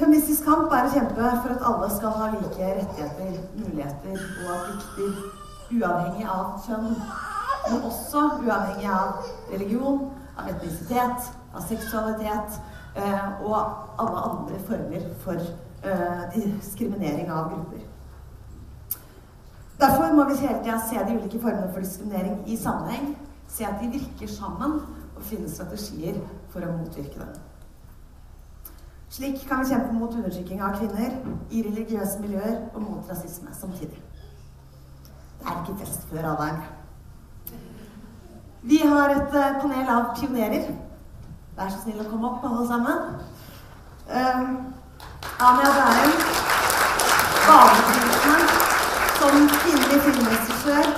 Feministisk kamp er å kjempe for at alle skal ha like rettigheter, muligheter og plikter, uavhengig av kjønn. Men også uavhengig av religion, av etnisitet, av seksualitet eh, og alle andre former for eh, diskriminering av grupper. Derfor må vi hele tida se de ulike formene for diskriminering i sammenheng, se at de virker sammen, og finne strategier for å motvirke dem. Slik kan vi kjempe mot undertrykking av kvinner i religiøse miljøer og mot rasisme samtidig. Det er ikke fest før er. Vi har et eh, panel av pionerer. Vær så snill å komme opp, alle sammen. Uh, Amia Bærum, banebrytende som kvinnelig filmregissør,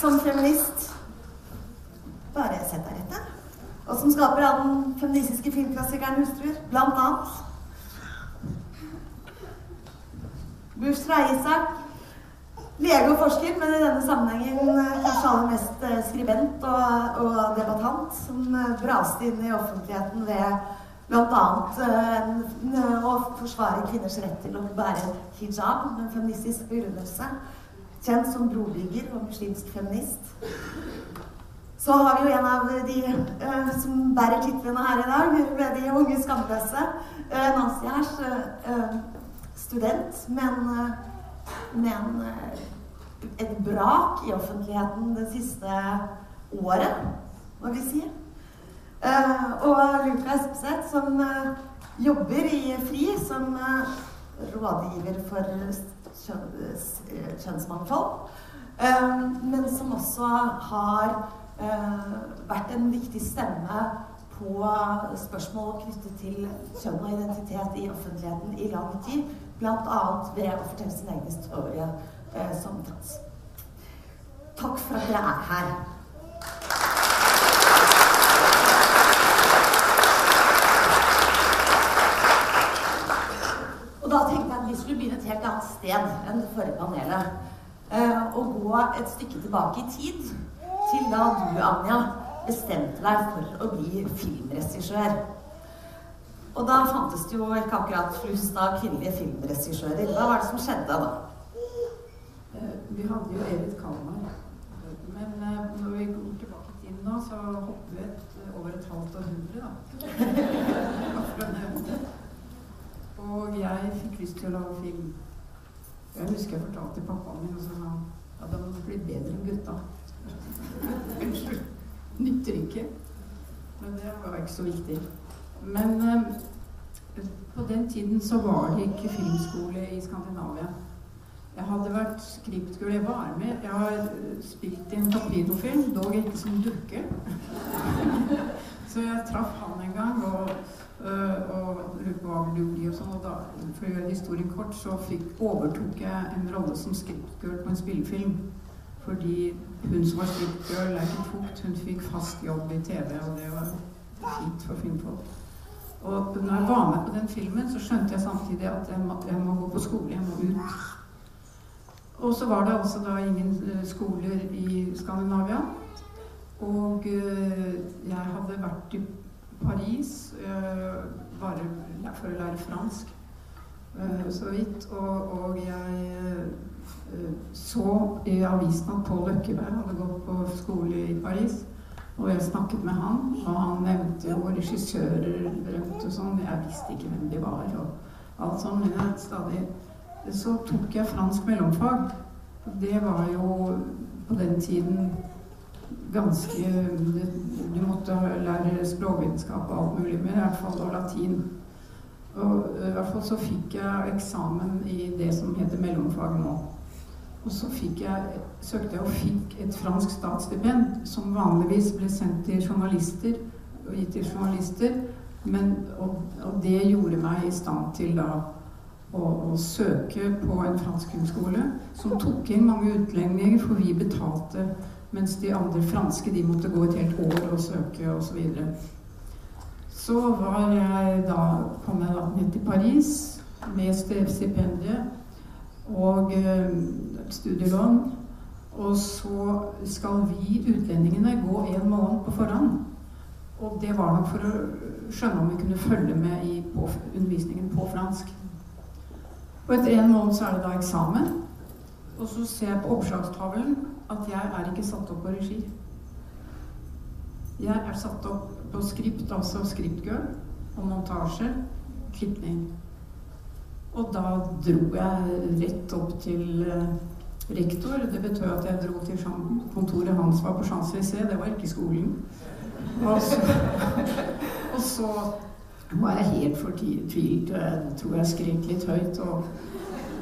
som feminist. Bare sett deg rett. Og som skaper av den feministiske filmklassikeren 'Hustruer', blant annet. Bushra Isak. Lege og forsker, men i denne sammenhengen eh, kanskje aller mest eh, skribent og, og debattant, som eh, braste inn i offentligheten ved bl.a. å forsvare kvinners rett til å bære hijab en feministisk begrunnelse. Kjent som brobygger og muslimsk feminist. Så har vi jo en av de uh, som bærer titlene her i dag, med de unge skamløse. Uh, Nancy Hers. Uh, student, men, eh, men eh, et brak i offentligheten det siste året, må vi si. Eh, og Luka Espeseth, som jobber i FRI som rådgiver for kjønnsmangfold, men som også har vært en viktig stemme på spørsmål knyttet til kjønn og identitet i offentligheten i lang tid. Bl.a. ved å fortelle sin egen historie eh, som trans. Takk for at dere er her. Og da tenkte jeg at vi skulle begynne et helt annet sted enn det forrige panelet. Eh, og gå et stykke tilbake i tid, til da du, Anja, bestemte deg for å bli filmregissør. Og da fantes det jo ikke akkurat flust av kvinnelige filmregissører. Hva var det som skjedde da? Eh, vi hadde jo Edith Kalmar. Men eh, når vi går tilbake i tiden nå, så hopper vi et, over et halvt århundre, da. og jeg fikk lyst til å lage film. Jeg husker jeg fortalte til pappaen min, og så sa han at det måtte bli bedre enn gutta. Unnskyld. Nytter ikke. Men det var ikke så viktig. Men eh, på den tiden så var det ikke filmskole i Skandinavia. Jeg hadde vært skriptgull. jeg var med. Jeg har eh, spilt i en Torpedo-film, dog ikke som dukke. så jeg traff han en gang og, øh, og lurte på hva du bli og sånn. Og da, for å gjøre historien kort, så fikk, overtok jeg en rolle som skriptgull på en spillefilm. Fordi hun som var skriptgull, Leiken Fugt, hun fikk fast jobb i TV, og det var fint for filmfolk. Og når jeg var med på den filmen, så skjønte jeg samtidig at jeg må, jeg må gå på skole. Jeg må ut. Og så var det altså da ingen uh, skoler i Skandinavia. Og uh, jeg hadde vært i Paris uh, bare for å lære fransk så vidt. Og, og jeg så i avisen at Pål Løkkeberg hadde gått på skole i Paris. Og jeg snakket med han, og han nevnte jo regissører rundt og sånn. Jeg visste ikke hvem de var og alt sånn, men jeg stadig Så tok jeg fransk mellomfag. Det var jo på den tiden ganske Du måtte lære språkvitenskap og alt mulig, men i hvert fall og latin. Og i hvert fall så fikk jeg eksamen i det som heter mellomfag nå. Og så jeg, søkte jeg og fikk et fransk statsstipend, som vanligvis ble sendt til journalister og gitt til journalister. Men, og, og, det gjorde meg i stand til da å, å søke på en fransk filmskole som tok inn mange utlendinger, for vi betalte, mens de andre franske de måtte gå et helt år og søke osv. Så, videre. så var jeg da, kom jeg da ned til Paris med stipendiet og eh, studielån. Og så skal vi utlendingene gå en måned på forhånd. Og det var nok for å skjønne om vi kunne følge med i, på undervisningen på fransk. Og etter en måned så er det da eksamen. Og så ser jeg på oppslagstavlen at jeg er ikke satt opp på regi. Jeg er satt opp på skript, altså scriptgirl, og montasje, klipping. Og da dro jeg rett opp til uh, rektor. Det betød at jeg dro til kontoret hans var på Champs-Élysées, det var ikke skolen. Og så, og så var jeg helt fortvilt, og jeg tror jeg skrek litt høyt. og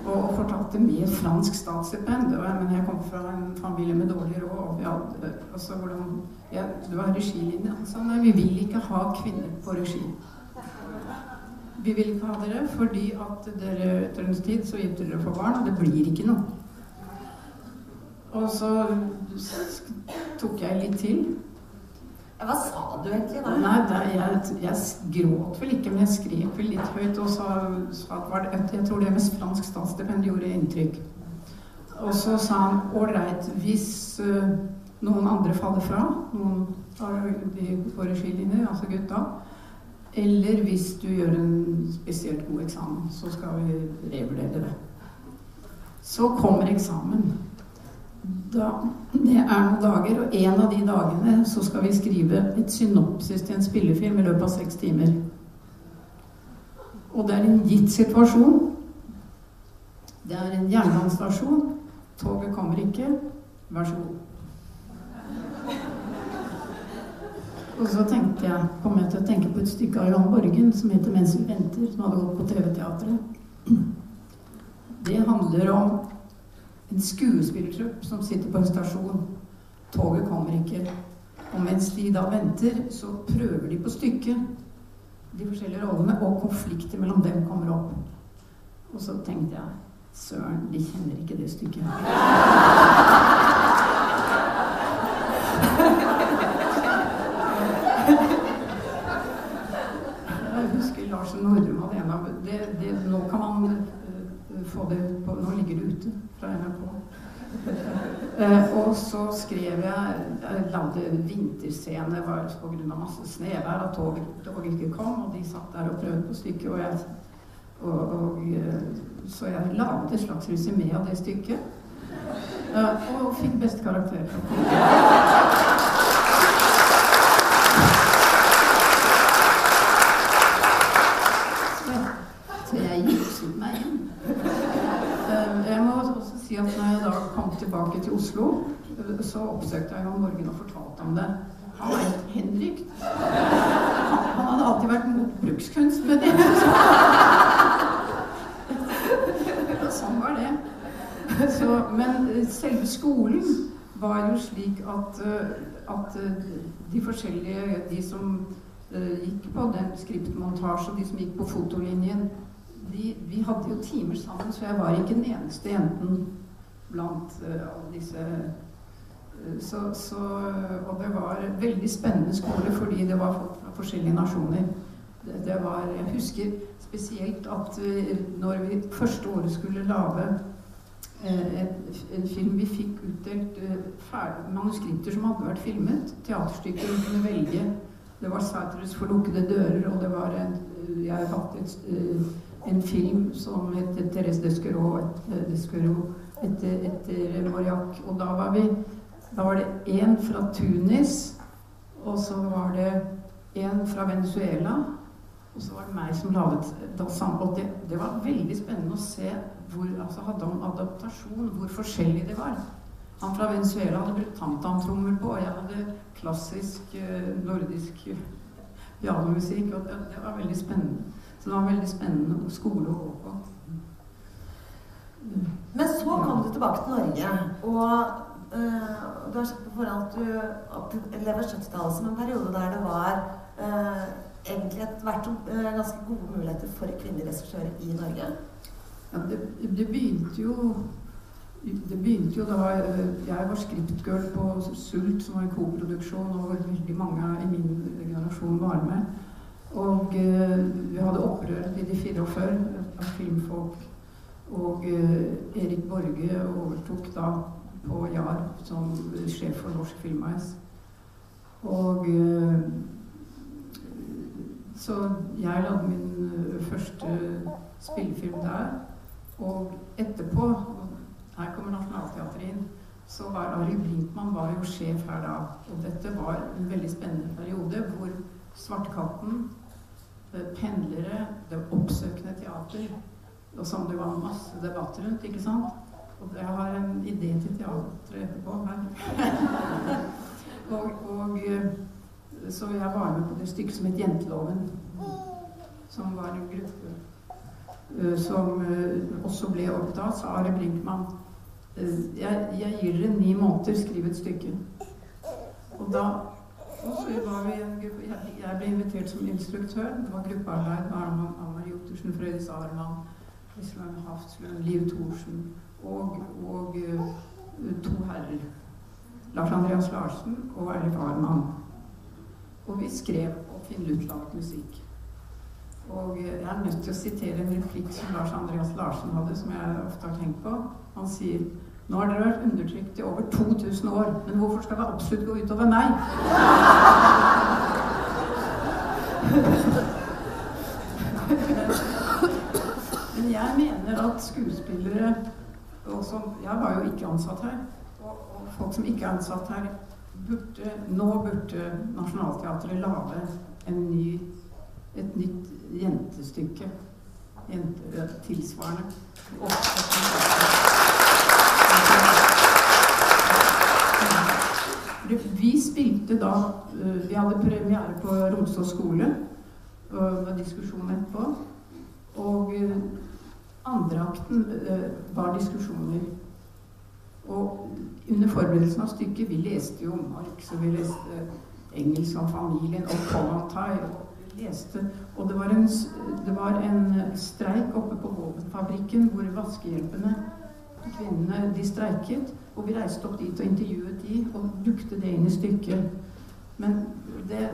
og fortalte med fransk statsstipend. Men jeg kom fra en familie med dårlig råd. og hadde, altså, hvordan, ja, Du har regilinje. Altså, nei, vi vil ikke ha kvinner på regi. Vi vil ikke ha dere fordi at dere etter en tid så gifter dere for barn, og det blir ikke noe. Og så tok jeg litt til. Ja, Hva sa du egentlig da? Nei, da, jeg, jeg, gråt vel ikke, men jeg skrek vel litt høyt. Og sa, sa at jeg tror det med fransk statsstipend gjorde inntrykk. Og så sa han ålreit, hvis uh, noen andre faller fra, noen av de på regilinjer, altså gutta, eller hvis du gjør en spesielt god eksamen, så skal vi revurdere det. Så kommer eksamen. Da, det er noen dager, og en av de dagene så skal vi skrive et synopsis til en spillefilm i løpet av seks timer. Og det er en gitt situasjon. Det er en jernbanestasjon. Toget kommer ikke. Vær så god. Og så tenkte jeg, kom jeg til å tenke på et stykke av Jan Borgen som heter 'Mens vi venter', som hadde gått på TV-teatret. Det handler om en skuespillertrupp som sitter på en stasjon. Toget kommer ikke. Og mens de da venter, så prøver de på stykket, de forskjellige rollene, og konflikter mellom dem kommer opp. Og så tenkte jeg Søren, de kjenner ikke det stykket husker Larsen Nordrum hadde en av det, det, Nå kan man uh, få det på Nå ligger det ute fra NRK. Uh, og så skrev jeg Jeg lagde vinterscene pga. masse snevær at toget tog ikke kom, og de satt der og prøvde på stykket. Og jeg, og, og, så jeg lagde et slags resymé av det stykket. Og fikk beste karakter. Så jeg gikk meg inn. Jeg må også si at når jeg da kom tilbake til Oslo, så oppsøkte jeg Johan Morgen og fortalte om det. Han het Henrik. Han, han, hadde alltid vært mot brukskunst, men det sånn var det. Så, men selve skolen var jo slik at, at de forskjellige De som gikk på den skriptmontasje, og de som gikk på fotolinjen de, vi hadde jo timer sammen, så jeg var ikke den eneste jenten blant uh, alle disse uh, så, så, Og det var en veldig spennende skole fordi det var folk fra forskjellige nasjoner. Det, det var, jeg husker spesielt at vi, når vi første året skulle lage en, en, film Vi fikk utdelt manuskripter som hadde vært filmet. Teaterstykker vi kunne velge. Det var 'Sauterus for lukkede dører', og det var en Jeg fant et en film som het Therese Desquerot, etter, etter Mauriac. Og da var, vi, da var det én fra Tunis, og så var det en fra Venezuela. Og så var det meg som laget da Og det, det, var veldig spennende å se hvor altså hadde han adaptasjon, hvor forskjellig det var. Han fra Venezuela hadde brukt tamtamtrommer på, og jeg hadde klassisk eh, nordisk pianomusikk. Og det, det var veldig spennende. Så det var veldig spennende skole å gå på. Men så kom du tilbake til Norge, og øh, du har sett på forhånd at du, at lever 70-tallet som en periode der det var øh, egentlig et vært øh, ganske gode muligheter for kvinnelige regissører i Norge? Ja, det, det, begynte jo det begynte jo da jeg var scriptgirl på Sult, som var en koproduksjon, og veldig mange i min generasjon var med. Og vi hadde opprør i de 44 av filmfolk. Og uh, Erik Borge overtok da på JAR som sjef for Norsk Filmveis. Og uh, Så jeg lagde min første spillefilm der. Og etterpå, her kommer Nationaltheatret inn, så var Ari Brinkmann var jo sjef her da. Og dette var en veldig spennende periode hvor Svartkatten, eh, pendlere, det oppsøkende teater og som det var masse debatt rundt, ikke sant? Og jeg har en idé til teatret etterpå her. og, og, eh, så jeg var med på det stykket som het Jenteloven, som var en gruppe uh, som uh, også ble opptatt, sa Are Brinkmann. Jeg, jeg, gir dere ni måneder, skriv et stykke. Og da og så var vi en gruppe, jeg, jeg ble invitert som instruktør. Det var gruppearbeid med Anna Jottersen, Frøydis Arman, Islam med Liv Thorsen og, og to herrer. Lars Andreas Larsen og Eilif Arman. Og vi skrev og finner ut laget musikk. Og jeg er nødt til å sitere en replikk som Lars Andreas Larsen hadde, som jeg ofte har tenkt på. Han sier nå har dere vært undertrykt i over 2000 år, men hvorfor skal det absolutt gå utover meg? Men jeg mener at skuespillere og som, Jeg var jo ikke ansatt her. Og, og folk som ikke er ansatt her, burde, nå burde Nationaltheatret lage ny, et nytt jentestykke. Jente, tilsvarende. Vi spilte da Vi hadde premiere på Romsås skole. Og diskusjon etterpå. Og andreakten var diskusjoner. Og under forberedelsen av stykket Vi leste jo Marx, og vi leste engelsk om familien og Konatai. Og vi leste Og det var en, det var en streik oppe på våpenfabrikken hvor vaskehjelpene, kvinnene, de streiket. Og vi reiste opp dit og intervjuet de og brukte det inn i stykket. Men det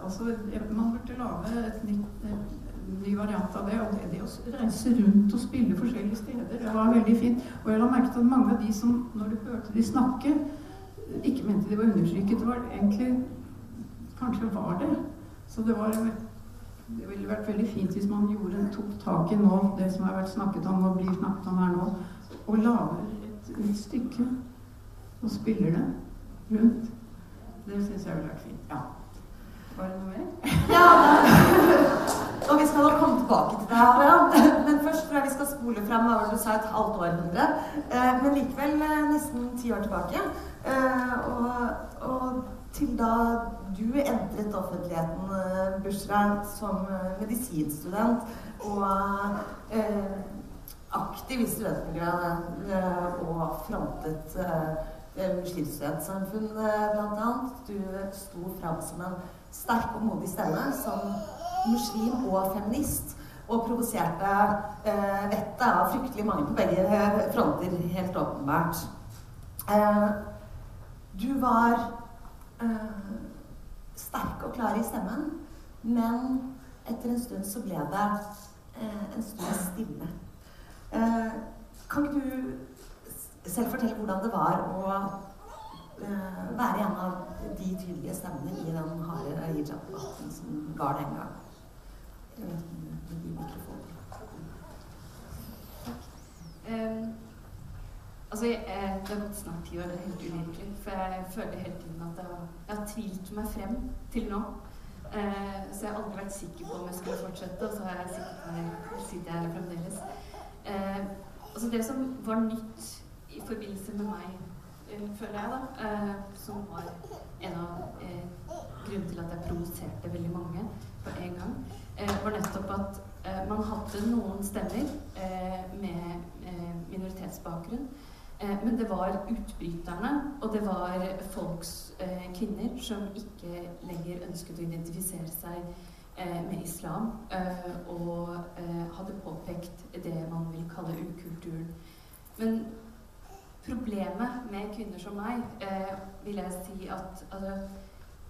Altså, man burde lage et nytt ny variant av det. Og det, det å reise rundt og spille forskjellige steder, det var veldig fint. Og jeg la merke til at mange av de som, når du hørte de snakke, ikke mente de var undertrykket. Det var egentlig Kanskje var det. Så det var det ville vært veldig fint hvis man gjorde, tok tak i nå det som har vært snakket om og blir snakket om her nå, og lager et nytt stykke og spiller det rundt. Det syns jeg ville vært fint. Ja. Var det noe mer? Ja, og vi skal komme tilbake til det her, ja. Men først tror jeg vi skal spole frem hva du sa et halvt århundre. Men likevel nesten ti år tilbake. Og, og, til da du entret offentligheten, Bushra, som medisinstudent og eh, aktiv i studentmiljøet og frontet eh, Muslimsk studentsamfunn, annet. Du sto fram som en sterk og modig stemme som muslim og feminist. Og provoserte eh, vettet av fryktelig mange på begge fronter, helt åpenbart. Eh, du var eh, sterk og klar i stemmen, men etter en stund så ble det eh, en stund stille. Eh, kan ikke du selv fortelle hvordan det var å uh, være en av de tydelige stemmene i den harde hijab-debatten som var den gang. Um, altså, jeg, Det har gått snart ti år, det er helt uvirkelig. For jeg føler hele tiden at jeg, jeg har tvilt meg frem til nå. Eh, så jeg har aldri vært sikker på om jeg skulle fortsette, og så har jeg sikkert, sitter jeg her fremdeles. Eh, altså Det som var nytt i forbindelse med meg føler jeg, da, eh, som var en av eh, grunnene til at jeg provoserte veldig mange på en gang, eh, var nettopp at eh, man hadde noen stemmer eh, med eh, minoritetsbakgrunn. Men det var utbryterne, og det var folks kvinner som ikke lenger ønsket å identifisere seg med islam, og hadde påpekt det man vil kalle ukulturen. Men Problemet med kvinner som meg, eh, vil jeg si at altså,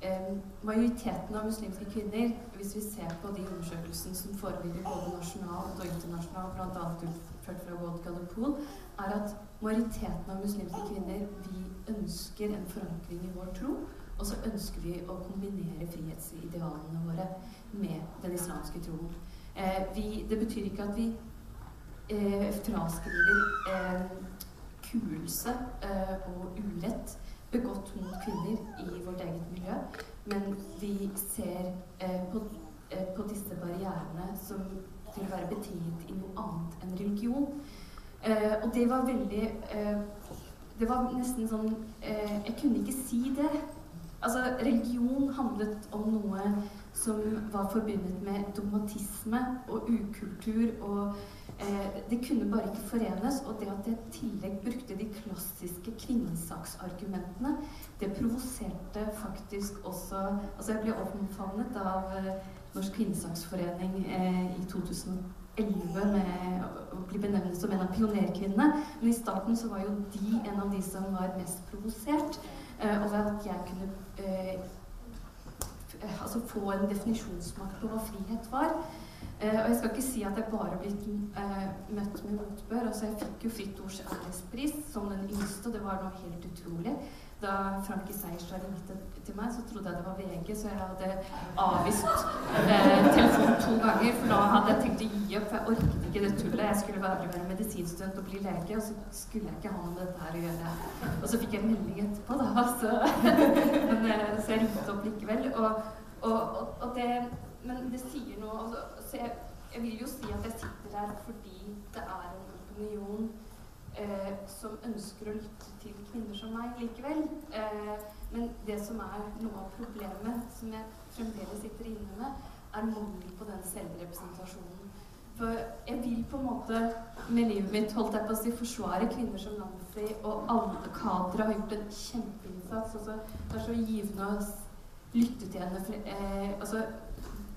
eh, majoriteten av muslimske kvinner, hvis vi ser på de undersøkelsene som foreligger både nasjonalt og internasjonalt, bl.a. utført fra World Gallup Pool, er at majoriteten av muslimske kvinner vi ønsker en forankring i vår tro. Og så ønsker vi å kombinere frihetsidealene våre med den islamske troen. Eh, vi, det betyr ikke at vi eh, fraskriver eh, kuelse eh, og urett begått mot kvinner i vårt eget miljø, men vi ser eh, på, eh, på, disse barrierene som til å være betinget i noe annet enn religion. Eh, og det var veldig eh, Det var nesten sånn eh, Jeg kunne ikke si det. Altså, religion handlet om noe som var forbundet med dogmatisme og ukultur og eh, Det kunne bare ikke forenes. Og det at jeg i tillegg brukte de klassiske kvinnesaksargumentene, det provoserte faktisk også Altså, jeg ble omfavnet av eh, Norsk kvinnesaksforening eh, i 2000 elleve med å bli benevnt som en av pionerkvinnene. Men i starten så var jo de en av de som var mest provosert eh, over at jeg kunne eh, altså få en definisjonsmakt på hva frihet var. Eh, og jeg skal ikke si at jeg bare ble eh, møtt med motbør. altså Jeg fikk jo Fritt Ords ærespris som den yngste, og det var noe helt utrolig. Da Frankie Seierstad ringte til meg, så trodde jeg det var VG, så jeg hadde avvist eh, telefonen to ganger. For da hadde jeg tenkt å gi opp, for jeg orket ikke det tullet. Jeg skulle bare være medisinstudent og bli lege, og så skulle jeg ikke ha noe med dette her å gjøre. Og så fikk jeg en melding etterpå, da. Så, men, eh, så jeg ringte opp likevel. Og, og, og det, men det sier noe altså, Så jeg, jeg vil jo si at jeg sitter her fordi det er en opinion eh, som ønsker å lytte til kvinner som meg likevel. Eh, men det som er noe av problemet, som jeg fremdeles sitter inne med, er mangel på den selvrepresentasjonen. For jeg vil på en måte med livet mitt holdt jeg på å si, forsvare kvinner som Nancy, og alle kadre har gjort en kjempeinnsats. Altså, det er så givende å lytte til henne. For, eh, altså,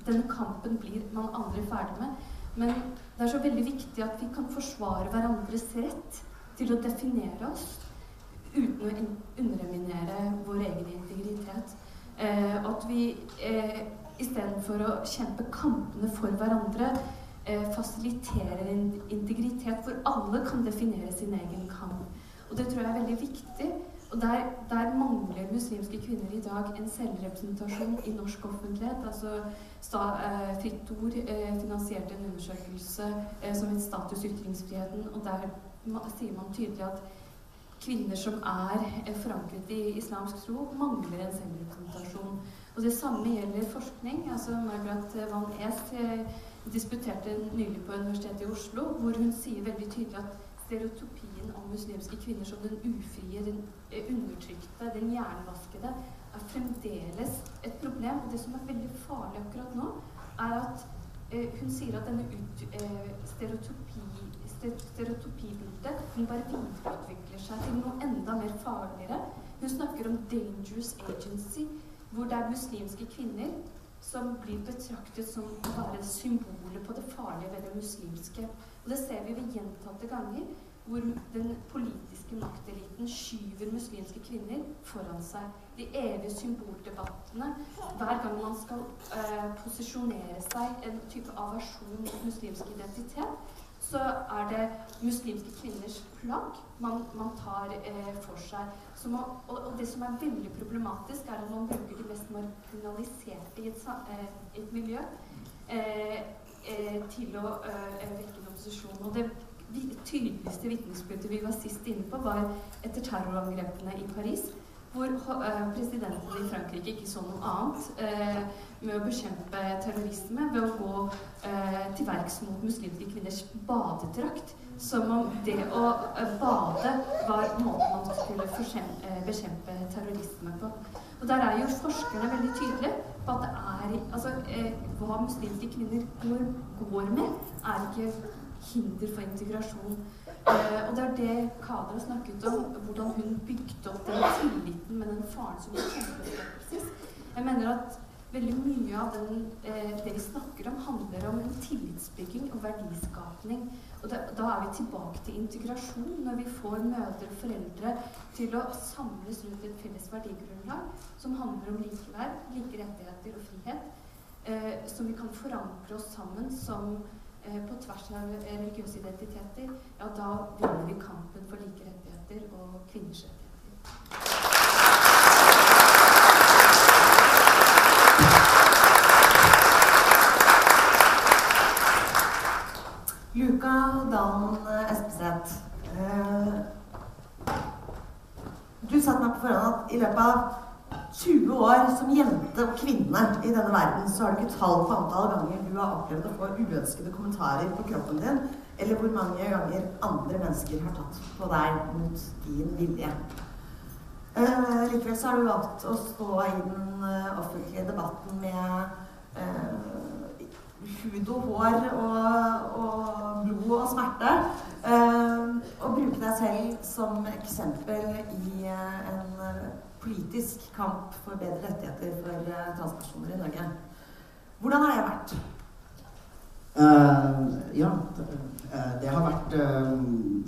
denne kampen blir man aldri ferdig med. Men det er så veldig viktig at vi kan forsvare hverandres rett til å definere oss uten å underminere vår egen integritet. Eh, at vi eh, istedenfor å kjempe kampene for hverandre, eh, fasiliterer en integritet hvor alle kan definere sin egen kamp. Og det tror jeg er veldig viktig. Og der, der, mangler muslimske kvinner i dag en selvrepresentasjon i norsk offentlighet. Altså, sta, eh, Fritt Ord eh, finansierte en undersøkelse eh, som het Status ytringsfriheten, og der ma, sier man tydelig at kvinner som er eh, forankret i islamsk tro, mangler en selvrepresentasjon. Og det samme gjelder forskning. altså Margaret Van Ees eh, disputerte nylig på Universitetet i Oslo, hvor hun sier veldig tydelig at stereotypien om muslimske kvinner som den ufrie, den eh, undertrykte, den hjernevaskede, er fremdeles et problem. Og det som er veldig farlig akkurat nå, er at eh, hun sier at denne ut, eh, stereotypi, stereotypibildet den bare videreutvikler seg til noe enda mer farligere. Hun snakker om 'dangerous agency', hvor det er muslimske kvinner som blir betraktet som bare symbolet på det farlige ved det muslimske. Og det ser vi ved gjentatte ganger, hvor den politiske makteliten skyver muslimske kvinner foran seg. De evige symboldebattene hver gang man skal eh, posisjonere seg en type aversjon mot muslimsk identitet, så er det muslimske kvinners plagg man, man tar eh, for seg. Man, og, og, det som er veldig problematisk, er at man bruker de mest marginaliserte i et, eh, et miljø eh, eh, til å eh, vekke en opposisjon. Og det tydeligste vitnesbyrdet vi var sist inne på, var etter terrorangrepene i Paris. Hvor eh, presidenten i Frankrike ikke så noe annet eh, med å bekjempe terrorisme ved å gå eh, til verks mot muslimske kvinners badedrakt. Som om det å bade var måten man skulle bekjempe terrorisme på. Og der er jo forskerne veldig tydelige på at det er Altså, hva muslimske kvinner går, med, er ikke hinder for integrasjon. Eh, og det er det Kader har snakket om, hvordan hun bygde opp den tilliten med den faren som var kjempeskepsis. Jeg mener at veldig mye av den, eh, det vi snakker om, handler om tillitsbygging og verdiskapning. Og da, da, er vi tilbake til integrasjon, når vi får mødre og foreldre til å samles rundt et felles verdigrunnlag som handler om likeverd, like rettigheter og frihet, eh, som vi kan forankre oss sammen som på tvers av religiøse identiteter, ja, da vinner vi kampen for like rettigheter og kvinners rettigheter. Luka Dalen Espeseth. Eh, du satte meg på forhånd at i løpet av 20 år som jente og kvinne i denne verden, så har du ikke tall på antall ganger du har opplevd å få uønskede kommentarer på kroppen din, eller hvor mange ganger andre mennesker har tatt på deg mot din vilje. Eh, likevel så har du valgt å stå i den uh, offentlige debatten med eh, hud og hår og, og blod og smerte. Og bruke deg selv som eksempel i en politisk kamp for bedre rettigheter for transpersoner i Norge. Hvordan har det vært? ja, det har vært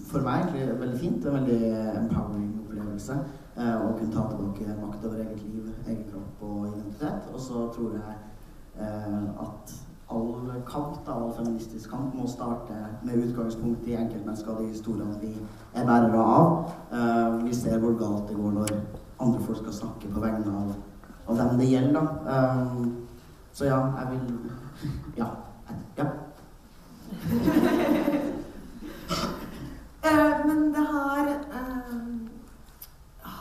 for meg veldig fint. En veldig empowering opplevelse. å kunne ta tilbake makt over eget liv, egen kropp og identitet. Og så tror jeg eh, at all kamp, all feministisk kamp, må starte med utgangspunkt i enkeltmennesker og de historiene vi er bærere av. Uh, vi ser hvor galt det går når andre folk skal snakke på vegne av, av dem det gjelder. Uh, så ja, jeg vil Ja. ja. uh, men det har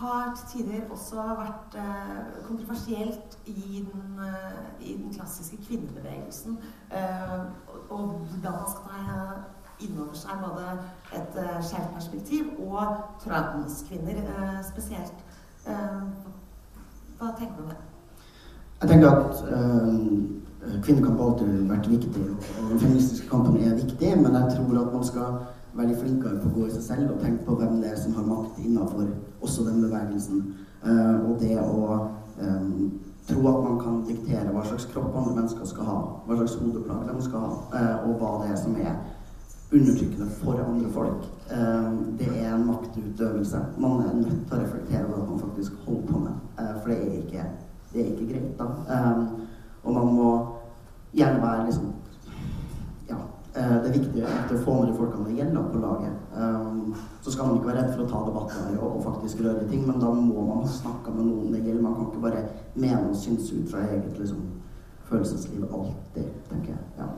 har til tider også vært eh, kontroversielt i den, eh, i den, klassiske kvinnebevegelsen. Eh, og hvordan man skal ta inn over seg både et skjevt perspektiv og transkvinner spesielt. Hva tenker du om det? Jeg tenker at øh, kvinnekamp har vært viktig, og den feministiske kampen er viktig, men jeg tror at man skal være flinkere på å gå i seg selv og tenke på hvem det er som har makt innenfor også den bevegelsen. Uh, og det å um, tro at man kan diktere hva slags kropp andre mennesker skal ha, hva slags hodeplagg de skal ha, uh, og hva det er som er undertrykkende for andre folk. Det er en maktutøvelse. Man er nødt til å reflektere over hva man faktisk holder på med, for det er ikke, det er ikke greit. da. Og man må gjerne være liksom Eh, det er viktig å få med de folkene det gjelder på laget. Um, så skal man ikke være redd for å ta debatter og, og faktisk røre ting, men da må man ha snakka med noen det gjelder. Man kan ikke bare mene og synse ut fra eget liksom, følelsesliv alltid, tenker jeg. Ja.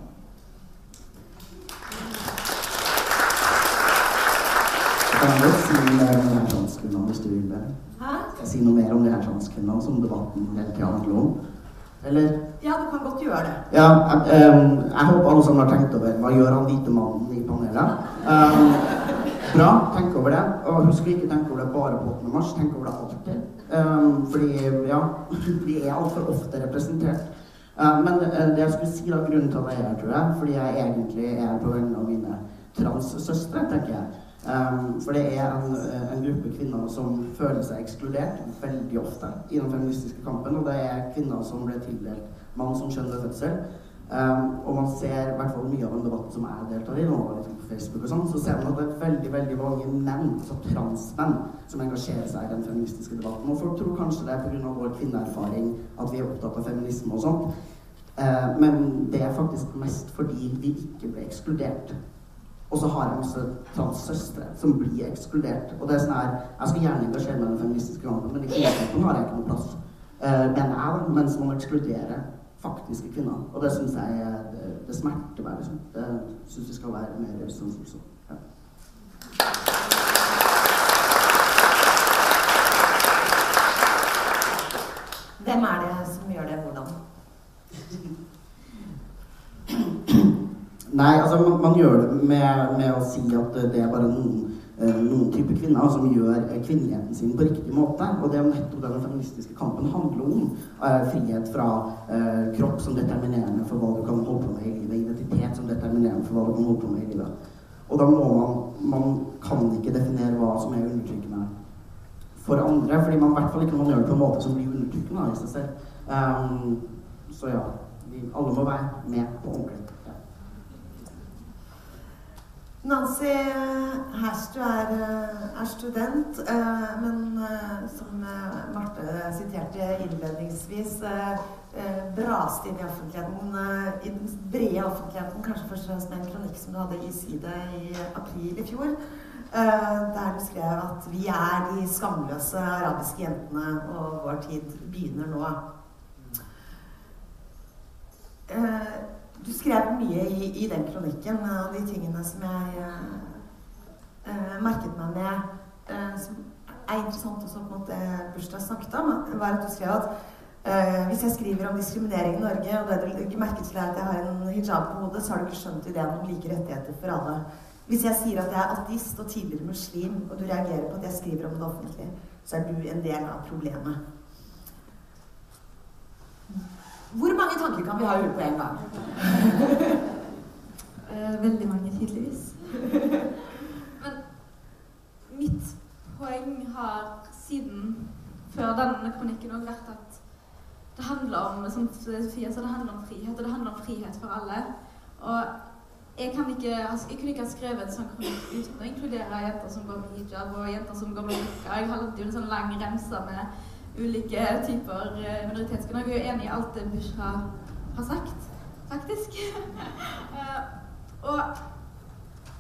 Kan du si mer om de her transkvinnene hvis du vil det. Skal jeg si noe mer om de her transkvinnene som debatten hele tida handler om? Eller? Ja, du kan godt gjøre det. Ja, jeg, um, jeg håper alle sammen har tenkt over hva gjør han hvite mannen i panelet. Um, bra, tenk over det. Og husk å ikke tenke over det bare på 8. mars. Tenk over det alltid. Um, fordi, ja, vi er altfor ofte representert. Uh, men uh, det jeg skulle si da, grunnen til at jeg er her, tror jeg, fordi jeg egentlig er på vegne av mine transsøstre, tenker jeg. Um, for det er en, en, gruppe kvinner som føler seg ekskludert veldig ofte i den feministiske kampen. Og det er kvinner som ble tildelt mann som kjønn ved fødsel. Um, og man ser i hvert fall mye av den debatten som jeg deltar i, nå liksom på Facebook og sånn, så ser man at det er veldig veldig mange menn, altså transmenn, som engasjerer seg i den feministiske debatten. Og folk tror kanskje det er pga. vår kvinneerfaring at vi er opptatt av feminisme og sånt. Uh, men det er faktisk mest fordi vi ikke ble ekskludert. Og så har jeg masse transsøstre som blir ekskludert. Og det er sånn her, Jeg skal gjerne engasjere meg i den feministiske kampen, men i kvinnekampen har jeg ikke noe plass. Uh, den er mens man ekskluderer faktiske kvinner. Og det syns jeg det, det smerter meg. Liksom. Det syns vi skal være mer sånn så. Ja. Hvem er det hvordan? Nei, altså man, man gjør det med, med, å si at det er bare noen, eh, noen typer kvinner som gjør eh, kvinneligheten sin på riktig måte. Og det er nettopp den feministiske kampen handler om. Eh, frihet fra kropp som determinerende for hva du kan holde på med i livet. Identitet som determinerende for hva du kan holde på med i livet. Og da må man Man kan ikke definere hva som er undertrykkende for andre. Fordi man i hvert fall ikke man gjør det på en måte som blir undertrykkende i seg selv. Um, så ja, vi alle må være med på ordentlig. Nancy Herstu er, er, student, eh, men eh, som eh, Marte siterte innledningsvis, braste inn i offentligheten, i den brede offentligheten, kanskje først og fremst med en kronikk som du hadde i Side i april i fjor, der du skrev at vi er de skamløse arabiske jentene, og vår tid begynner nå. Du skrev mye i, i, den kronikken. av de tingene som jeg eh, merket meg med, eh, som er interessant også på en Bursdag snakket om, var at du skrev at eh, hvis jeg skriver om diskriminering i Norge, og det du ikke merket til er at jeg har en hijab på hodet, så har du ikke skjønt ideen om like rettigheter for alle. Hvis jeg sier at jeg er ateist og tidligere muslim, og du reagerer på at jeg skriver om det offentlige, så er du en del av problemet. Hvor mange tanker kan vi ha i hodet på en gang? Eh, veldig mange, tydeligvis. Men mitt poeng har siden før denne kronikken òg vært at det handler om som Sofia sa, det handler om frihet, og det handler om frihet for alle. Og jeg, kan ikke, altså, jeg kunne ikke ha skrevet en sånn kronikk uten å inkludere jenter som går med hijab, og jenter som går med burka. Jeg hadde jo en sånn lang remse med ulike typer minoritetsgrunner. minoritetskvinner. Jeg er jo enig i alt det Bushra har sagt, faktisk. uh, og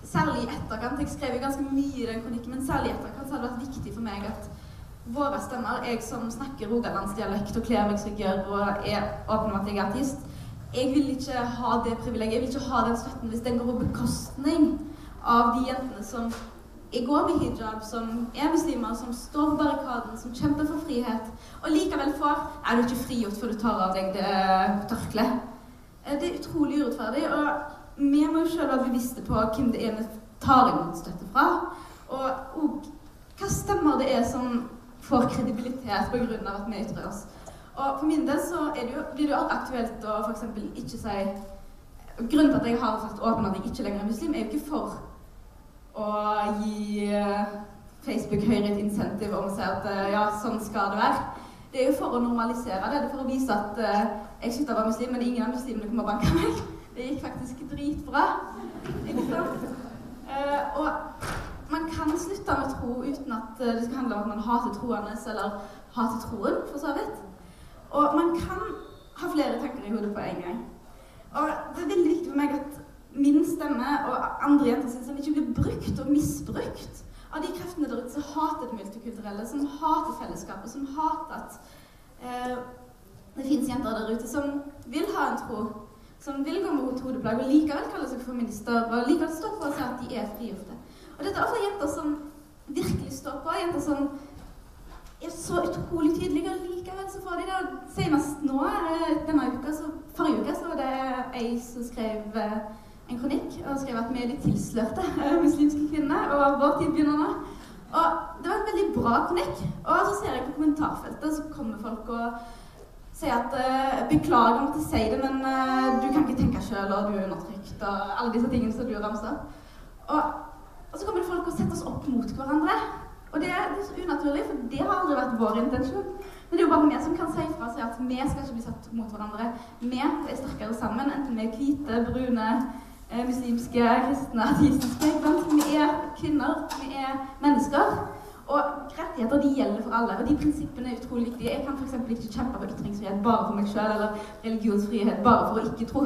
særlig i etterkant Jeg skrev jo ganske mye i den kronikken, men særlig i etterkant så har det vært viktig for meg at våre stemmer, jeg som snakker rogalandsdialekt og kler meg som jeg gjør og er åpen om at jeg er artist, jeg vil ikke ha det privilegiet, jeg vil ikke ha den støtten hvis den går på bekostning av de jentene som jeg går med hijab, som er muslimer, som står på barrikaden, som kjemper for frihet, og likevel får Er du ikke frigjort før du tar av deg det tørkleet? Eh, det er utrolig urettferdig. Og vi må jo selv være bevisste på hvem det er vi tar imot støtte fra. Og, og hva stemmer det er som får kredibilitet pga. at vi ytrer oss. Og For min del så det jo, blir det jo aktuelt å f.eks. ikke si Grunnen til at jeg har sagt åpen at jeg ikke lenger er muslim, er jo ikke for å gi eh, Facebook Høyre et insentiv om å si at eh, ja, sånn skal det være. Det er jo for å normalisere det. Det er for å vise at uh, jeg slutta å være muslim, men ingen av muslimene kommer og banker meg. Det gikk faktisk dritbra. Ikke sant? Og man kan slutte med tro uten at det skal handle om at man hater troende eller hater troen, for så vidt. Og man kan ha flere tanker i hodet på en gang. Og det er veldig viktig for meg at min stemme og andre jenter sin stemme ikke blir brukt og misbrukt av de kreftene der ute som hater det multikulturelle, som hater fellesskapet, som hater at eh, det fins jenter der ute som vil ha en tro, som vil gå med hodeplagg og likevel kaller seg feminister og likevel står på og si at de er frigjorte. Og dette er ofte jenter som virkelig står på, jenter som er så utrolig tydelige, og likevel så får de det. Senest nå, eh, denne uka, så, forrige uke, så var det ei som skrev eh, en kronikk og skrev at vi er de tilslørte muslimske kvinner, og vår tid begynner nå. Og det var en veldig bra kronikk. Og så ser jeg på kommentarfeltet, så kommer folk og sier at uh, 'Beklager om å si det, men uh, du kan ikke tenke sjøl, og du er undertrykt', og alle disse tingene som du ramser. Og, og så kommer det folk og setter oss opp mot hverandre. Og det er, så unaturlig, for det har aldri vært vår intensjon. Men det er jo bare vi som kan si fra seg at vi skal ikke bli satt mot hverandre. Vi er sterkere sammen, enten vi er hvite, brune, Eh, muslimske, kristne, artistiske. Vi er kvinner, vi er mennesker. Og rettigheter de gjelder for alle, og de prinsippene er utrolig viktige. Jeg kan f.eks. ikke kjempe for ytringsfrihet bare for meg sjøl, eller religionsfrihet bare for å ikke tro.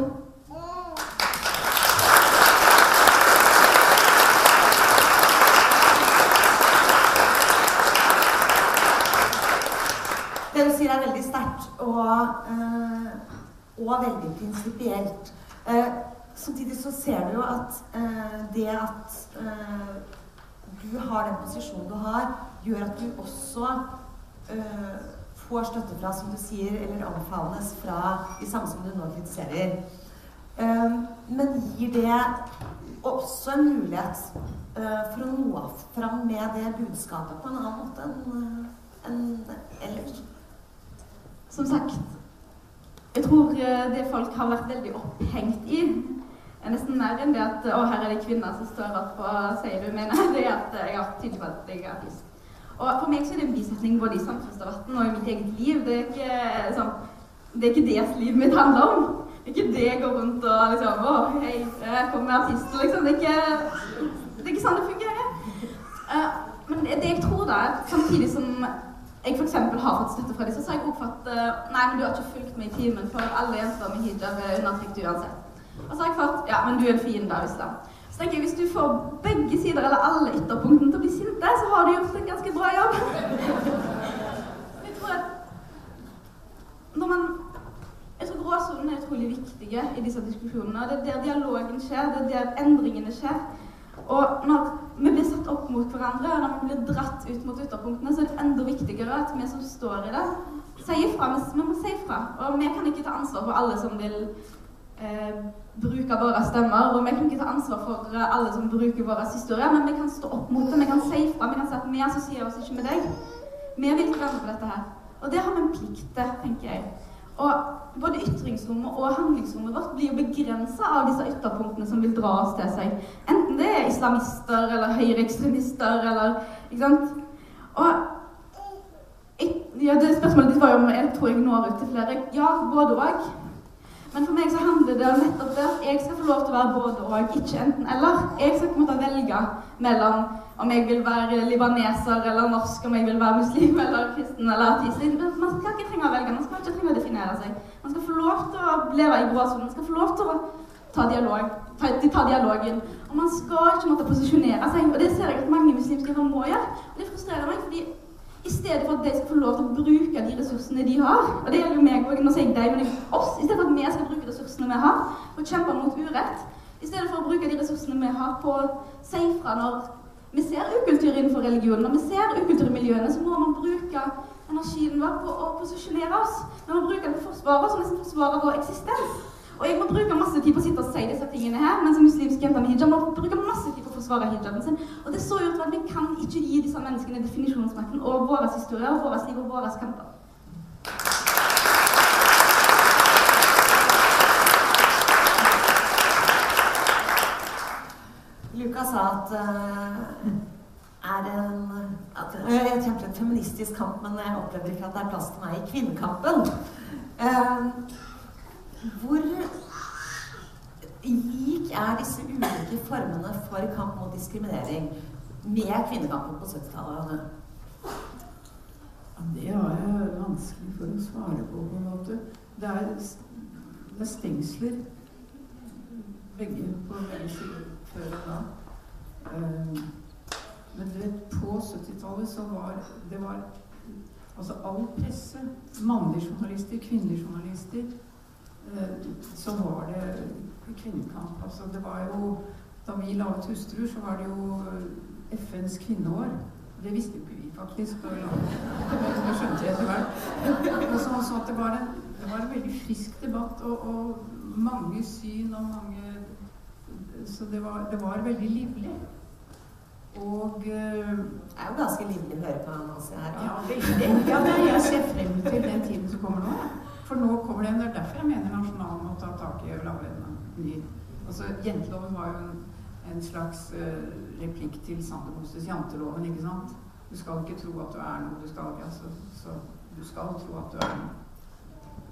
Det du sier, er veldig sterkt og, øh, og veldig prinsipielt. Uh, Samtidig så ser du jo at eh, det at eh, du har den posisjonen du har, gjør at du også eh, får støtte fra, som du sier, eller anbefales fra de samme som du nå kritiserer. Eh, men gir det også en mulighet eh, for å nå fram med det budskapet på en annen måte enn eh, en ellers? Som sagt, jeg tror det folk har vært veldig opphengt i, er nesten mer enn det at å, her er det kvinner som står opp og sier du mener. Det er at jeg har tydelig på at jeg er artist. Og for meg så er det en bisetning både i samfunnsdebatten og i mitt eget liv. Det er ikke, sånn, det er ikke det livet mitt handler om. Det er ikke det jeg går rundt og liksom Å, hei, jeg kommer artist, liksom. Det er ikke, det er ikke sånn det fungerer. Uh, men det, jeg tror, da, samtidig som jeg f.eks. har fått støtte fra disse, så har jeg også fått Nei, men du har ikke fulgt med i timen, for alle jenter med hijab er undertrykt uansett. Og så har jeg fått Ja, men du er en fiende av islam. Så tenker jeg, Hvis du får begge sider, eller alle ytterpunktene, til å bli sinte, så har du gjort en ganske bra jobb. jeg tror at når man Jeg tror gråsonen er utrolig viktig viktige i disse diskusjonene. Det er der dialogen skjer, det er der endringene skjer. Og når vi blir satt opp mot hverandre, og når vi blir dratt ut mot ytterpunktene, så er det enda viktigere at vi som står i det, sier fra. Vi må si fra. Og vi kan ikke ta ansvar for alle som vil eh, bruke våre stemmer. Og vi kan ikke ta ansvar for alle som bruker våre historier, men vi kan stå opp mot det. Vi kan si. Vi kan si at vi assosierer oss ikke med deg. Vi vil ikke på dette her. Og det har vi en plikt til, tenker jeg. Og både ytringsrommet og handlingsrommet vårt blir jo begrensa av disse ytterpunktene som vil dra oss til seg. Enten det er islamister eller høyreekstremister eller Ikke sant? Og ja, det Spørsmålet ditt var jo om jeg tror jeg når ut til flere. Ja, både òg. Men for meg så handler det om nettopp det at jeg skal få lov til å være både og, ikke enten eller. Jeg skal måte velge mellom om jeg vil være libaneser eller norsk, om jeg vil være muslim eller kristen eller ateist. Man skal ikke trenge å velge, man skal ikke trenge å definere seg. Man skal få lov til å leve i gråsonen. Man skal få lov til å ta, dialog, ta, ta, dialogen. Og man skal ikke måtte posisjonere seg. Og det ser jeg at mange muslimske kvinner må gjøre. Og det frustrerer meg, fordi i stedet for at de skal få lov til å bruke de ressursene de har Og det gjelder jo meg nå sier jeg deg, men oss. I stedet for at vi skal bruke ressursene vi har, for å kjempe mot urett. I stedet for å bruke de ressursene vi har på å si fra når vi ser ukultur innenfor religionen, når vi ser ukultur i miljøene, så må man bruke energien vår på å posisjonere oss. Vi må bruke den på å forsvare oss, og nesten forsvare vår eksistens. Og jeg må bruke masse tid på å sitte og si disse tingene her, mens muslimske jenter med hijab må bruke masse tid på å forsvare hijaben sin. Og det er så gjort at vi kan ikke gi disse menneskene definisjonsmakten over vår historier, og våre liv og våre kamper. Luka sa at uh, er en, at, uh, Jeg kjempet en feministisk kamp, men jeg opplevde ikke at det er plass til meg i kvinnekampen. Uh, hvor lik er disse ulike formene for kamp mot diskriminering med kvinnekampen på 70-tallet? Ja, det jeg vanskelig for å svare på, på en måte. Det er, det er stengsler begge på begge sider før og da. Uh, men du vet, på 70-tallet så var det var Altså all presse, mannlige journalister, kvinnelige journalister, så var det kvinnekamp. Altså det var jo Da vi laget 'Hustruer', så var det jo FNs kvinneår. Det visste jo ikke vi faktisk. Det skjønte jeg etter hvert. Og så, også at det var, en, det var en veldig frisk debatt og, og mange syn og mange så det var, det var, veldig livlig. Og uh, Det er jo ganske livlig å høre på Nancy her. Ja, veldig. Ja, jeg ser frem til den tiden som kommer nå. For nå kommer det, det er derfor jeg mener Nasjonalen må ta tak i en ny Altså, Jenteloven var jo en, en slags uh, replikk til Sander Bostes janteloven, ikke sant? Du skal ikke tro at du er noe, du skal ikke altså, Så du skal tro at du er noe.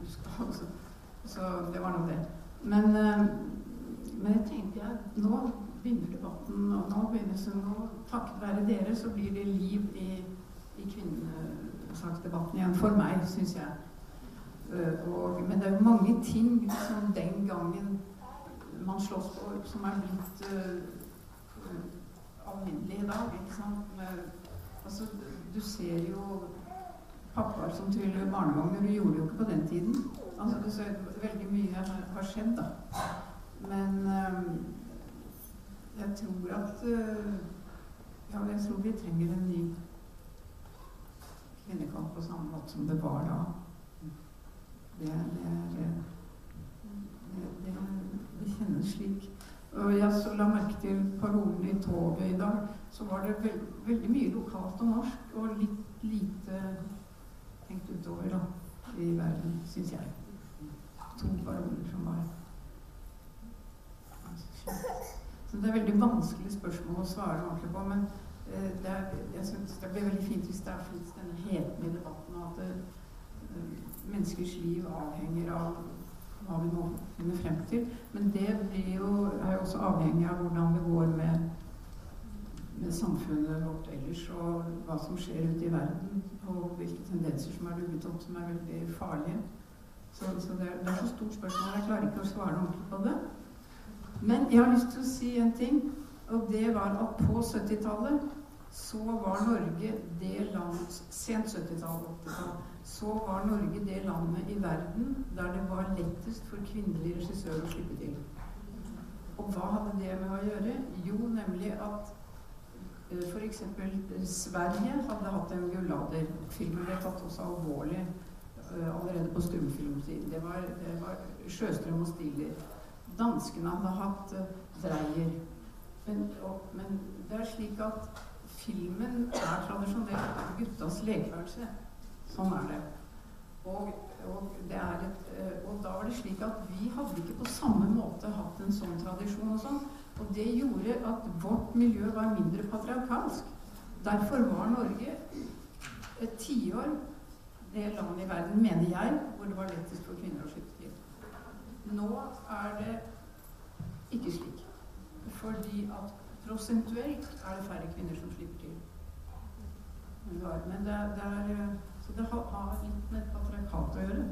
Du skal, altså, så det var nå det. Men uh, men jeg tenkte jeg, nå begynner debatten, og nå begynner så nå, takket være dere, så blir det liv i, i kvinnesaksdebatten igjen. For meg, syns jeg. Og, men det er jo mange ting som den gangen man slåss for, som er blitt uh, alminnelig i dag. ikke sant? Men, altså, du ser jo pappaer som tryller barnevogner. Du gjorde det jo ikke på den tiden. Altså, det, ser, veldig mye har skjedd, da. Men uh, jeg tror at uh, Ja, jeg tror vi trenger en ny kvinnekamp på samme måte som det var da. Det, det, det, det, kjennes slik. Jeg så la merke til parolen i toget i dag. Så var det veld, veldig mye lokalt og norsk, og litt lite tenkt utover da, i verden, syns jeg. To paroler som var så det er veldig vanskelig spørsmål å svare ordentlig på. Men eh, det, er, jeg synes det blir veldig fint hvis det er fins denne heten i debatten, og at det, eh, menneskers liv avhenger av hva vi nå finner frem til. Men det jo, er jo også avhengig av hvordan det går med, med samfunnet vårt ellers, og hva som skjer ute i verden, og hvilke tendenser som er dugget opp som er veldig farlige. Så, så det, er, det, er så stort spørsmål. Jeg klarer ikke å svare ordentlig på det. Men jeg har lyst til å si en ting, og det var at på 70-tallet så var Norge det landet Sent 70-tall, 80-tall. Så var Norge det landet i verden der det var lettest for kvinnelige regissører å slippe til. Og hva hadde det med å gjøre? Jo, nemlig at uh, f.eks. Sverige hadde hatt en Gullader. Filmen ble tatt også alvorlig uh, allerede på stumfilmtiden. Det var, det var Sjøstrøm og Stiller. Danskene hadde hatt uh, Dreyer. Men, og, men det er slik at filmen er tradisjonelt guttas lekeværelse. Sånn er det. Og, og, det er et, eh, og, da var det slik at vi hadde ikke på samme måte hatt en sånn tradisjon. Og sånn. Og det gjorde at vårt miljø var mindre patriarkalsk. Derfor var Norge et tiår det landet i verden, mener jeg, hvor det var lettest for kvinner å slippe til. Nå er det ikke slik. Fordi at prosentuelt er det færre kvinner som slipper til. Men det, er Så det har, har litt med patriarkat å gjøre.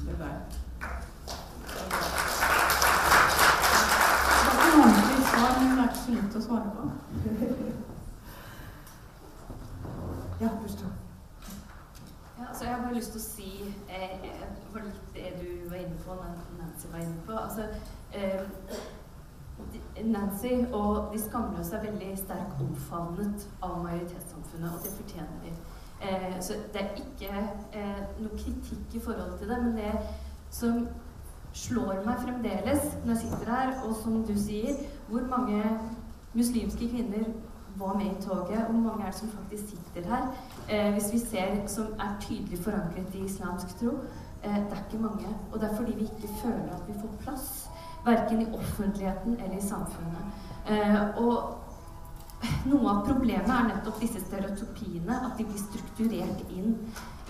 Det der. Det var ikke ordentlig svar, men det er ikke så å svare på. Ja, forstå. Ja, altså jeg har bare lyst til å si eh, for litt det du var inne på, Nancy var inne på. Altså, eh, Nancy og de skamløse er veldig sterkt omfavnet av majoritetssamfunnet, og det fortjener de. Eh, så det er ikke eh, noe kritikk i forhold til det, men det som slår meg fremdeles når jeg sitter her, og som du sier, hvor mange muslimske kvinner var med i toget, og hvor mange er det som faktisk sitter her, eh, hvis vi ser som er tydelig forankret i islamsk tro. Eh, det er ikke mange. Og det er fordi vi ikke føler at vi får plass. Verken i offentligheten eller i samfunnet. Eh, og noe av problemet er nettopp disse stereotypiene, at de blir strukturert inn.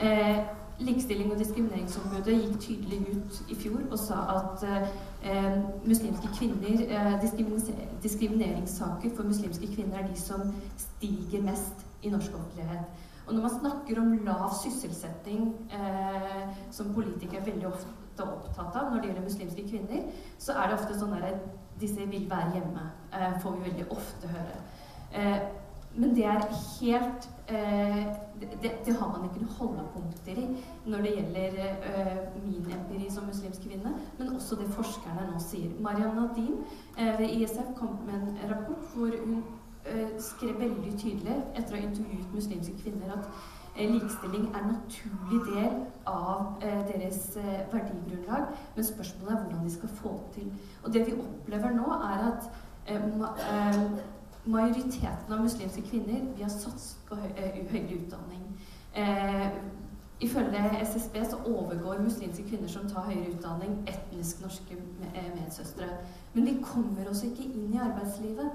Eh, Likestilling- og diskrimineringsombudet gikk tydelig ut i fjor og sa at eh, muslimske kvinner eh, Diskrimineringssaker for muslimske kvinner er de som stiger mest i norsk offentlighet. Og når man snakker om lav sysselsetting, eh, som politikere er veldig ofte er opptatt av når det gjelder muslimske kvinner, så er det ofte sånn at disse vil være hjemme. Eh, får vi veldig ofte høre. Eh, men det er helt eh, det, det, har man ikke noen holdepunkter i når det gjelder eh, min empiri som muslimsk kvinne, men også det forskerne nå sier. Mariam Nadin eh, ved ISF kom med en rapport hvor hun skrev veldig tydelig, etter å ha intervjuet muslimske kvinner, at likestilling er en naturlig del av deres verdigrunnlag, men spørsmålet er hvordan de skal få det til. Og det vi opplever nå, er at majoriteten av muslimske kvinner vi har satset på uh, høyere utdanning. Eh, ifølge SSB så overgår muslimske kvinner som tar høyere utdanning, etnisk norske eh, medsøstre. Men de kommer også ikke inn i arbeidslivet.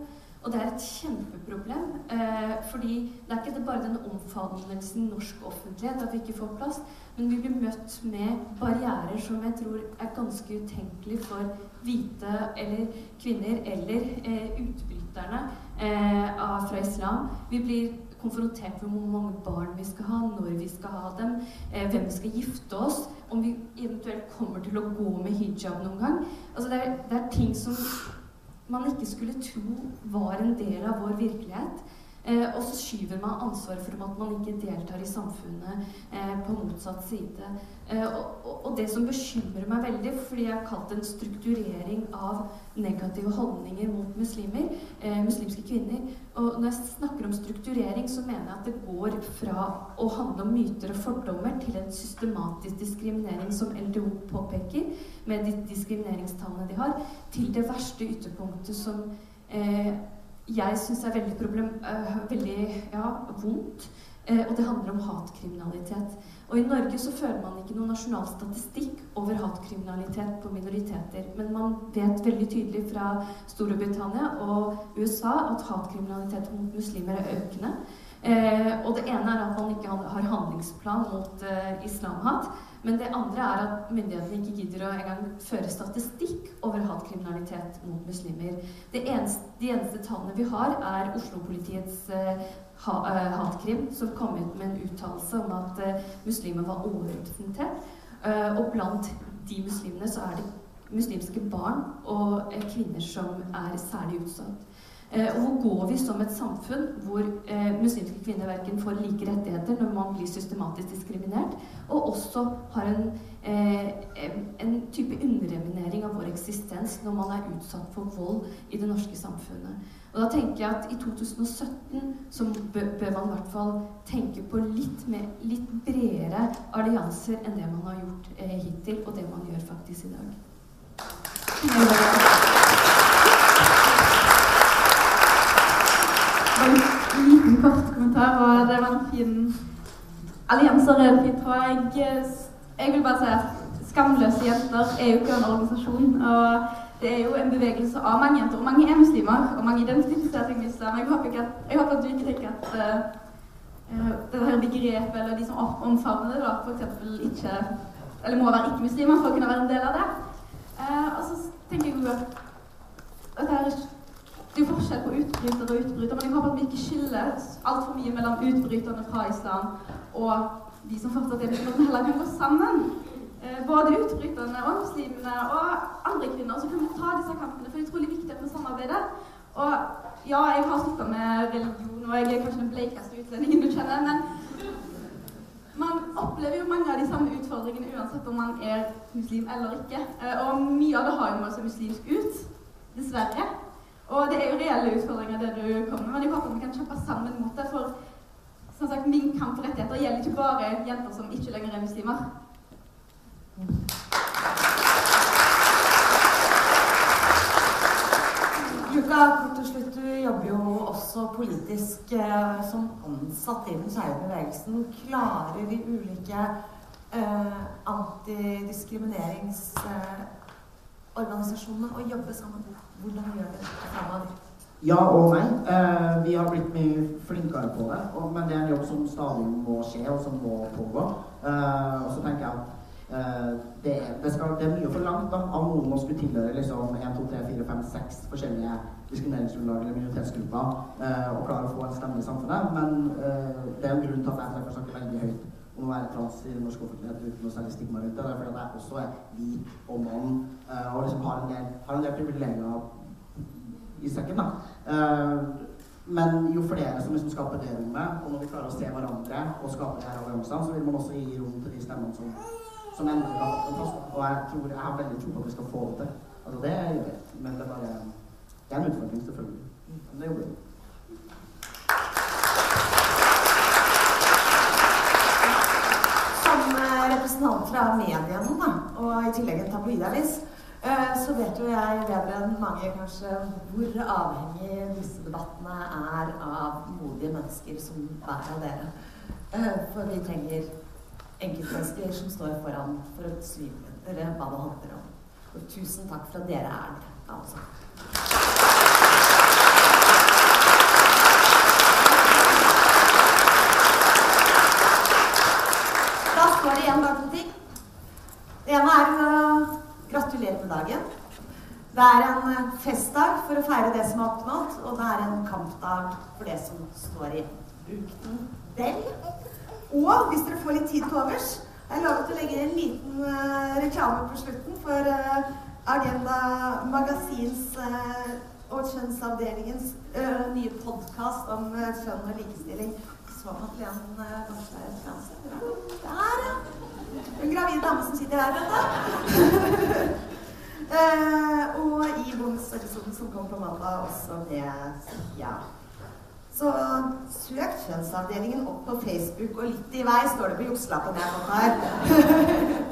Og det er et kjempeproblem. Eh, fordi det er ikke bare den omfavnelsen norsk offentlighet at vi ikke får plass, men vi blir møtt med barrierer som jeg tror er ganske utenkelig for hvite eller kvinner eller eh, utbryterne eh, fra islam. Vi blir konfrontert med hvor mange barn vi skal ha, når vi skal ha dem, eh, hvem vi skal gifte oss, om vi eventuelt kommer til å gå med hijab noen gang. Altså det, er, det er ting som man ikke skulle tro var en del av vår virkelighet. Eh, og så skyver man ansvaret for at man ikke deltar i samfunnet eh, på motsatt side. Eh, og, og, det som bekymrer meg veldig, fordi jeg har kalt det en strukturering av negative holdninger mot muslimer, eh, muslimske kvinner Og når jeg snakker om strukturering, så mener jeg at det går fra å handle om myter og fordommer til en systematisk diskriminering, som LDO påpeker, med de diskrimineringstallene de har, til det verste ytterpunktet som eh, jeg syns er veldig, problem, uh, veldig ja, vondt. Uh, og det handler om hatkriminalitet. Og i Norge så fører man ikke noen nasjonal statistikk over hatkriminalitet på minoriteter. Men man vet veldig tydelig fra Storbritannia og USA at hatkriminalitet mot muslimer er økende. Uh, og det ene er at man ikke har handlingsplan mot islamhat. Men det andre er at myndighetene ikke gidder å engang føre statistikk over hatkriminalitet mot muslimer. Eneste, de eneste tallene vi har, er Oslo-politiets uh, ha, uh, hatkrim, som kom ut med en uttalelse om at uh, muslimer var overrepresentert. og blant de muslimene så er det muslimske barn og kvinner som er særlig utsatt. Eh, og hvor går vi som et samfunn hvor eh, muslimske kvinner verken får like rettigheter når man blir systematisk diskriminert, og også har en, eh, en type underreminering av vår eksistens når man er utsatt for vold i det norske samfunnet. Og da tenker jeg at i 2017 så bør, bør man i hvert fall tenke på litt, mer, litt bredere allianser enn det man har gjort eh, hittil, og det man gjør faktisk i dag. En liten kort kommentar, og det var en fin Allianser er en fin tråd. Jeg, jeg vil bare si at Skamløse jenter er jo ikke en organisasjon. og det er jo en bevegelse av mange jenter. Og mange er muslimer, og mange identifiserer seg med islam. Jeg håper, at, jeg håper at du ikke tenker at uh, det her begrepet, eller de som omfavner det, da, f.eks. ikke Eller må være ikke-muslimer for å kunne være en del av det. Uh, og så tenker jeg at dette her det er jo forskjell på utbryter og utbryter, men jeg håper at vi ikke skiller altfor mye mellom utbryterne fra islam og de som fortsatt er muslimer, heller kan gå sammen. Eh, både utbryterne og muslimene og andre kvinner. Så kan vi ta disse kampene, for det er utrolig viktig at vi samarbeider. Og ja, jeg har slutta med religion, og jeg er kanskje den bleikeste utlendingen du kjenner, men man opplever jo mange av de samme utfordringene uansett om man er muslim eller ikke. Eh, og mye av det har jo med å se muslimsk ut, dessverre. Og det er jo reelle utfordringer, det du kommer med, men jeg håper vi kan kjempe sammen mot det. For som sagt, min kamp for rettigheter gjelder ikke bare jenter som ikke lenger er muslimer. Luka, kort til slutt, du jobber jo også politisk eh, som ansatt i den skeive bevegelsen. Klarer de ulike eh, antidiskrimineringsorganisasjonene Eh, å jobbe sammen? Hvordan gjør det fremover? Ja og nei. Eh, vi har blitt mye flinkere på det. Og, men det er en jobb som stadig må skje, og som må pågå. Eh, og så tenker jeg at eh, det, det, skal, det, er mye for langt da, av noen å skulle tilhøre liksom 1, 2, 3, 4, 5, 6 forskjellige diskrimineringsgrunnlag eller minoritetsgrupper eh, og klare å få en stemme i samfunnet. Men eh, det er en grunn til at jeg snakker veldig høyt om å være trans i norsk offentlighet uten noe særlig stigma rundt det. Det er fordi jeg også er hvit og mann uh, og liksom har en del, del privilegier i sekken. da. Uh, men jo flere som liksom skaper det rommet, og når vi klarer å se hverandre og skape de her alliansene, så vil man også gi rom til de stemmene som, som endelig har fått en plass. Og jeg, tror, jeg har veldig tro på at vi skal få det til. Altså det gjør vi. Men det er bare det er en utfordring, selvfølgelig. Men det jobber vi representant fra mediene, da, og i tillegg en tabloidavis, eh, så vet jo jeg bedre enn mange kanskje hvor avhengig disse debattene er av modige mennesker som hver av dere. Eh, for vi trenger enkeltmennesker som står foran for å synliggjøre hva det handler om. Og tusen takk for at dere er der, Altså. står det igjen bare to ting. Det ene er å gratulere med dagen. Det er en eh, festdag for å feire det som er oppnådd, og det er en kampdag for det som står i brukten vel. Og hvis dere får litt tid til overs, har jeg lovet å legge en liten uh, reklame på slutten for uh, Agenda Magasins uh, og Kjønnsavdelingens nye podkast om kjønn og likestilling så Madeleine kanskje er fransk. Der, ja. En gravid dame som sitter her, vet du. uh, og i bonusepisoden som kom på mandag, også med Sofia. Så søk Kjønnsavdelingen opp på Facebook, og litt i vei står det på jukselappen jeg har fått her.